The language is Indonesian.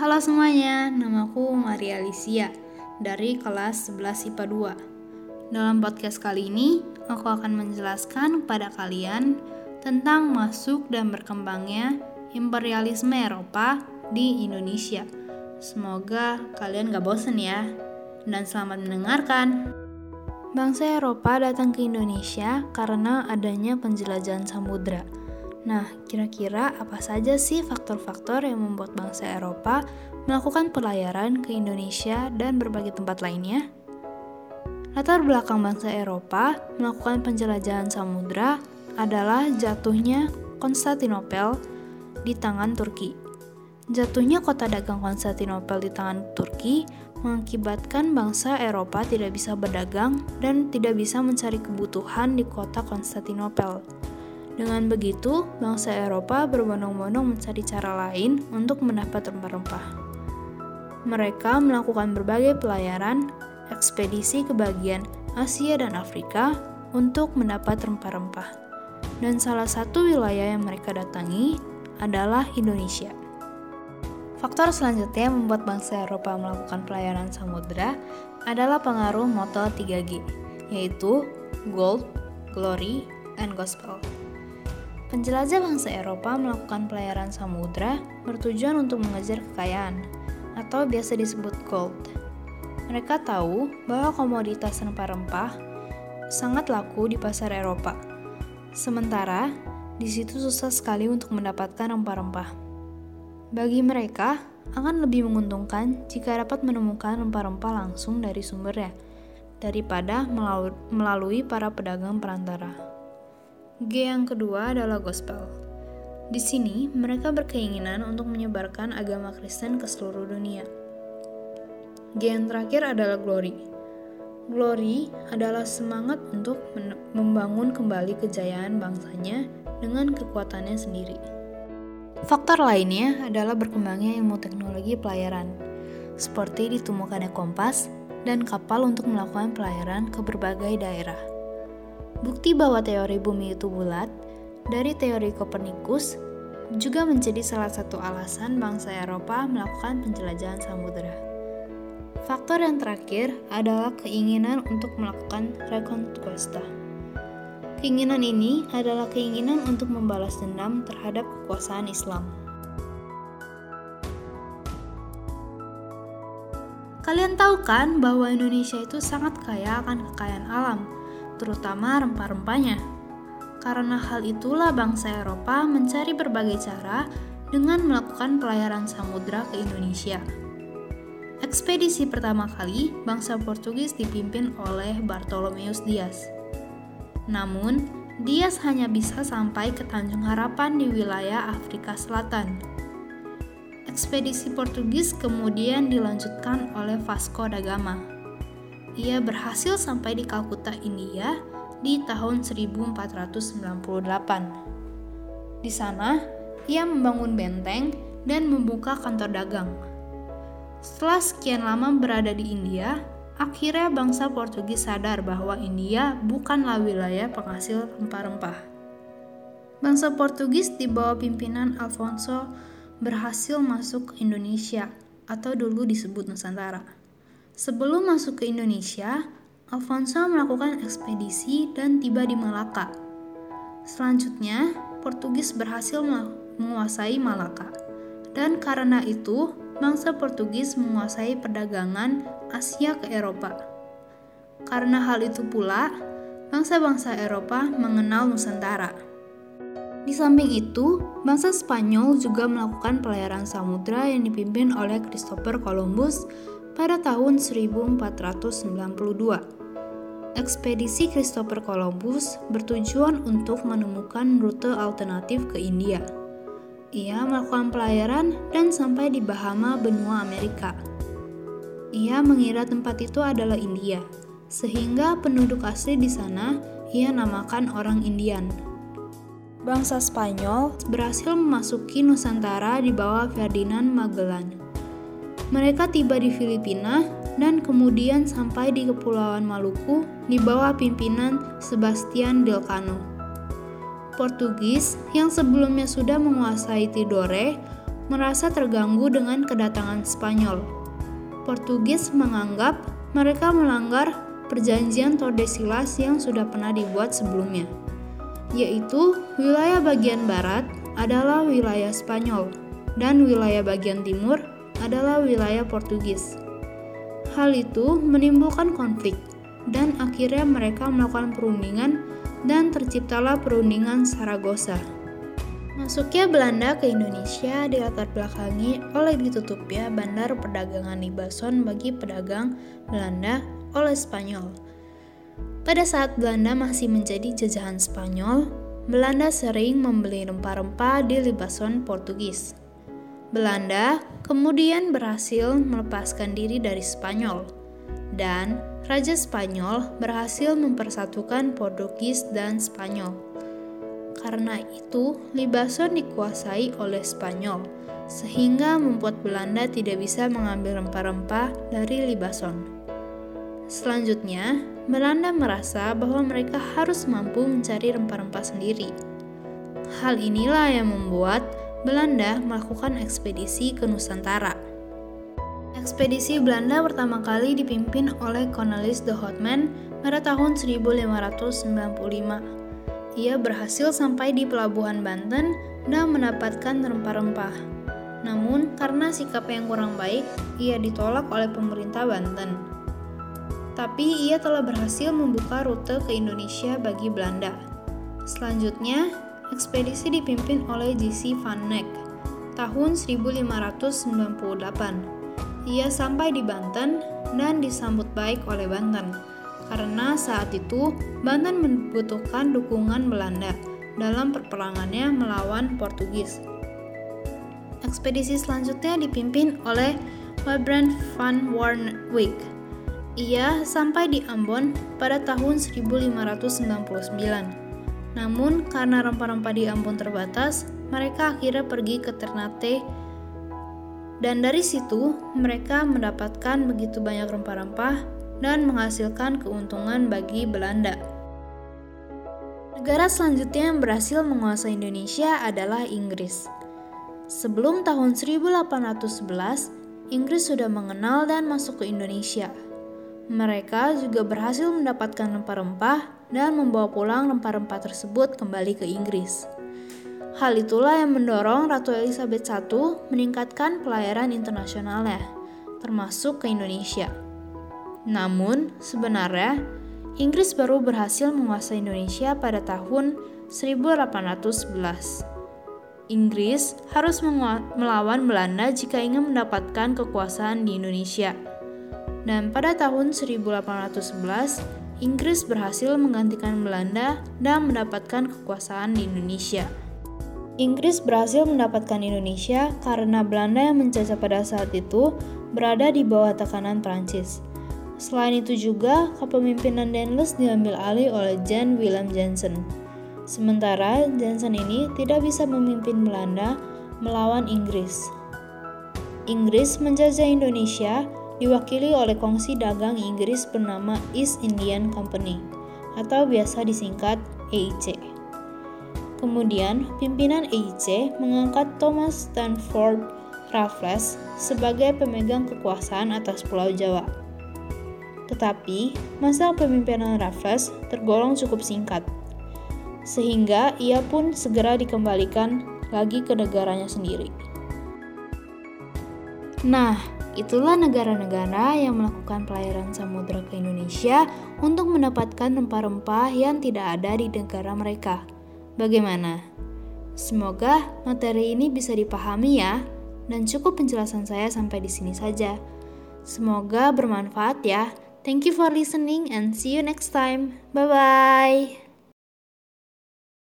Halo semuanya, namaku Maria Alicia dari kelas 11 IPA 2. Dalam podcast kali ini, aku akan menjelaskan kepada kalian tentang masuk dan berkembangnya imperialisme Eropa di Indonesia. Semoga kalian gak bosen ya, dan selamat mendengarkan. Bangsa Eropa datang ke Indonesia karena adanya penjelajahan samudra – Nah, kira-kira apa saja sih faktor-faktor yang membuat bangsa Eropa melakukan pelayaran ke Indonesia dan berbagai tempat lainnya? Latar belakang bangsa Eropa melakukan penjelajahan samudra adalah jatuhnya Konstantinopel di tangan Turki. Jatuhnya kota dagang Konstantinopel di tangan Turki mengakibatkan bangsa Eropa tidak bisa berdagang dan tidak bisa mencari kebutuhan di kota Konstantinopel. Dengan begitu, bangsa Eropa berbondong-bondong mencari cara lain untuk mendapat rempah-rempah. Mereka melakukan berbagai pelayaran, ekspedisi ke bagian Asia dan Afrika untuk mendapat rempah-rempah. Dan salah satu wilayah yang mereka datangi adalah Indonesia. Faktor selanjutnya yang membuat bangsa Eropa melakukan pelayaran samudera adalah pengaruh moto 3G, yaitu Gold, Glory, and Gospel. Penjelajah bangsa Eropa melakukan pelayaran samudra bertujuan untuk mengejar kekayaan, atau biasa disebut gold. Mereka tahu bahwa komoditas rempah-rempah sangat laku di pasar Eropa. Sementara, di situ susah sekali untuk mendapatkan rempah-rempah. Bagi mereka, akan lebih menguntungkan jika dapat menemukan rempah-rempah langsung dari sumbernya, daripada melalui para pedagang perantara. G yang kedua adalah gospel. Di sini, mereka berkeinginan untuk menyebarkan agama Kristen ke seluruh dunia. G yang terakhir adalah glory. Glory adalah semangat untuk membangun kembali kejayaan bangsanya dengan kekuatannya sendiri. Faktor lainnya adalah berkembangnya ilmu teknologi pelayaran, seperti ditemukannya kompas dan kapal untuk melakukan pelayaran ke berbagai daerah. Bukti bahwa teori bumi itu bulat dari teori Kopernikus juga menjadi salah satu alasan bangsa Eropa melakukan penjelajahan samudera. Faktor yang terakhir adalah keinginan untuk melakukan reconquista. Keinginan ini adalah keinginan untuk membalas dendam terhadap kekuasaan Islam. Kalian tahu kan bahwa Indonesia itu sangat kaya akan kekayaan alam, terutama rempah-rempahnya. Karena hal itulah bangsa Eropa mencari berbagai cara dengan melakukan pelayaran samudra ke Indonesia. Ekspedisi pertama kali bangsa Portugis dipimpin oleh Bartolomeus Dias. Namun, Dias hanya bisa sampai ke Tanjung Harapan di wilayah Afrika Selatan. Ekspedisi Portugis kemudian dilanjutkan oleh Vasco da Gama ia berhasil sampai di Kalkuta, India di tahun 1498. Di sana, ia membangun benteng dan membuka kantor dagang. Setelah sekian lama berada di India, akhirnya bangsa Portugis sadar bahwa India bukanlah wilayah penghasil rempah-rempah. Bangsa Portugis di bawah pimpinan Alfonso berhasil masuk ke Indonesia atau dulu disebut Nusantara. Sebelum masuk ke Indonesia, Alfonso melakukan ekspedisi dan tiba di Malaka. Selanjutnya, Portugis berhasil menguasai Malaka. Dan karena itu, bangsa Portugis menguasai perdagangan Asia ke Eropa. Karena hal itu pula, bangsa-bangsa Eropa mengenal Nusantara. Di samping itu, bangsa Spanyol juga melakukan pelayaran samudra yang dipimpin oleh Christopher Columbus pada tahun 1492. Ekspedisi Christopher Columbus bertujuan untuk menemukan rute alternatif ke India. Ia melakukan pelayaran dan sampai di Bahama, benua Amerika. Ia mengira tempat itu adalah India, sehingga penduduk asli di sana ia namakan orang Indian. Bangsa Spanyol berhasil memasuki Nusantara di bawah Ferdinand Magellan. Mereka tiba di Filipina dan kemudian sampai di Kepulauan Maluku di bawah pimpinan Sebastian Delcano. Portugis yang sebelumnya sudah menguasai Tidore merasa terganggu dengan kedatangan Spanyol. Portugis menganggap mereka melanggar perjanjian Tordesillas yang sudah pernah dibuat sebelumnya, yaitu wilayah bagian barat adalah wilayah Spanyol dan wilayah bagian timur adalah wilayah Portugis. Hal itu menimbulkan konflik dan akhirnya mereka melakukan perundingan dan terciptalah perundingan Saragossa. Masuknya Belanda ke Indonesia dilatar belakangi oleh ditutupnya bandar perdagangan Libason bagi pedagang Belanda oleh Spanyol. Pada saat Belanda masih menjadi jajahan Spanyol, Belanda sering membeli rempah-rempah di Libason Portugis. Belanda kemudian berhasil melepaskan diri dari Spanyol, dan Raja Spanyol berhasil mempersatukan Portugis dan Spanyol. Karena itu, Libason dikuasai oleh Spanyol, sehingga membuat Belanda tidak bisa mengambil rempah-rempah dari Libason. Selanjutnya, Belanda merasa bahwa mereka harus mampu mencari rempah-rempah sendiri. Hal inilah yang membuat Belanda melakukan ekspedisi ke Nusantara. Ekspedisi Belanda pertama kali dipimpin oleh Cornelis de Houtman pada tahun 1595. Ia berhasil sampai di pelabuhan Banten dan mendapatkan rempah-rempah. Namun, karena sikap yang kurang baik, ia ditolak oleh pemerintah Banten. Tapi ia telah berhasil membuka rute ke Indonesia bagi Belanda. Selanjutnya, ekspedisi dipimpin oleh J.C. van Neck tahun 1598 ia sampai di Banten dan disambut baik oleh Banten, karena saat itu Banten membutuhkan dukungan Belanda dalam perperangannya melawan Portugis. Ekspedisi selanjutnya dipimpin oleh Wybrandt van Warnwyk. Ia sampai di Ambon pada tahun 1599. Namun, karena rempah-rempah di Ambon terbatas, mereka akhirnya pergi ke Ternate dan dari situ, mereka mendapatkan begitu banyak rempah-rempah dan menghasilkan keuntungan bagi Belanda. Negara selanjutnya yang berhasil menguasai Indonesia adalah Inggris. Sebelum tahun 1811, Inggris sudah mengenal dan masuk ke Indonesia. Mereka juga berhasil mendapatkan rempah-rempah dan membawa pulang rempah-rempah tersebut kembali ke Inggris. Hal itulah yang mendorong Ratu Elizabeth I meningkatkan pelayaran internasionalnya, termasuk ke Indonesia. Namun, sebenarnya Inggris baru berhasil menguasai Indonesia pada tahun 1811. Inggris harus melawan Belanda jika ingin mendapatkan kekuasaan di Indonesia. Dan pada tahun 1811, Inggris berhasil menggantikan Belanda dan mendapatkan kekuasaan di Indonesia. Inggris berhasil mendapatkan Indonesia karena Belanda yang menjajah pada saat itu berada di bawah tekanan Prancis. Selain itu juga, kepemimpinan Danellis diambil alih oleh Jan Willem Jansen. Sementara Jansen ini tidak bisa memimpin Belanda melawan Inggris. Inggris menjajah Indonesia diwakili oleh kongsi dagang Inggris bernama East Indian Company atau biasa disingkat EIC. Kemudian, pimpinan EIC mengangkat Thomas Stanford Raffles sebagai pemegang kekuasaan atas Pulau Jawa. Tetapi, masa kepemimpinan Raffles tergolong cukup singkat, sehingga ia pun segera dikembalikan lagi ke negaranya sendiri. Nah, itulah negara-negara yang melakukan pelayaran samudera ke Indonesia untuk mendapatkan rempah-rempah yang tidak ada di negara mereka. Bagaimana? Semoga materi ini bisa dipahami ya, dan cukup penjelasan saya sampai di sini saja. Semoga bermanfaat ya. Thank you for listening and see you next time. Bye bye.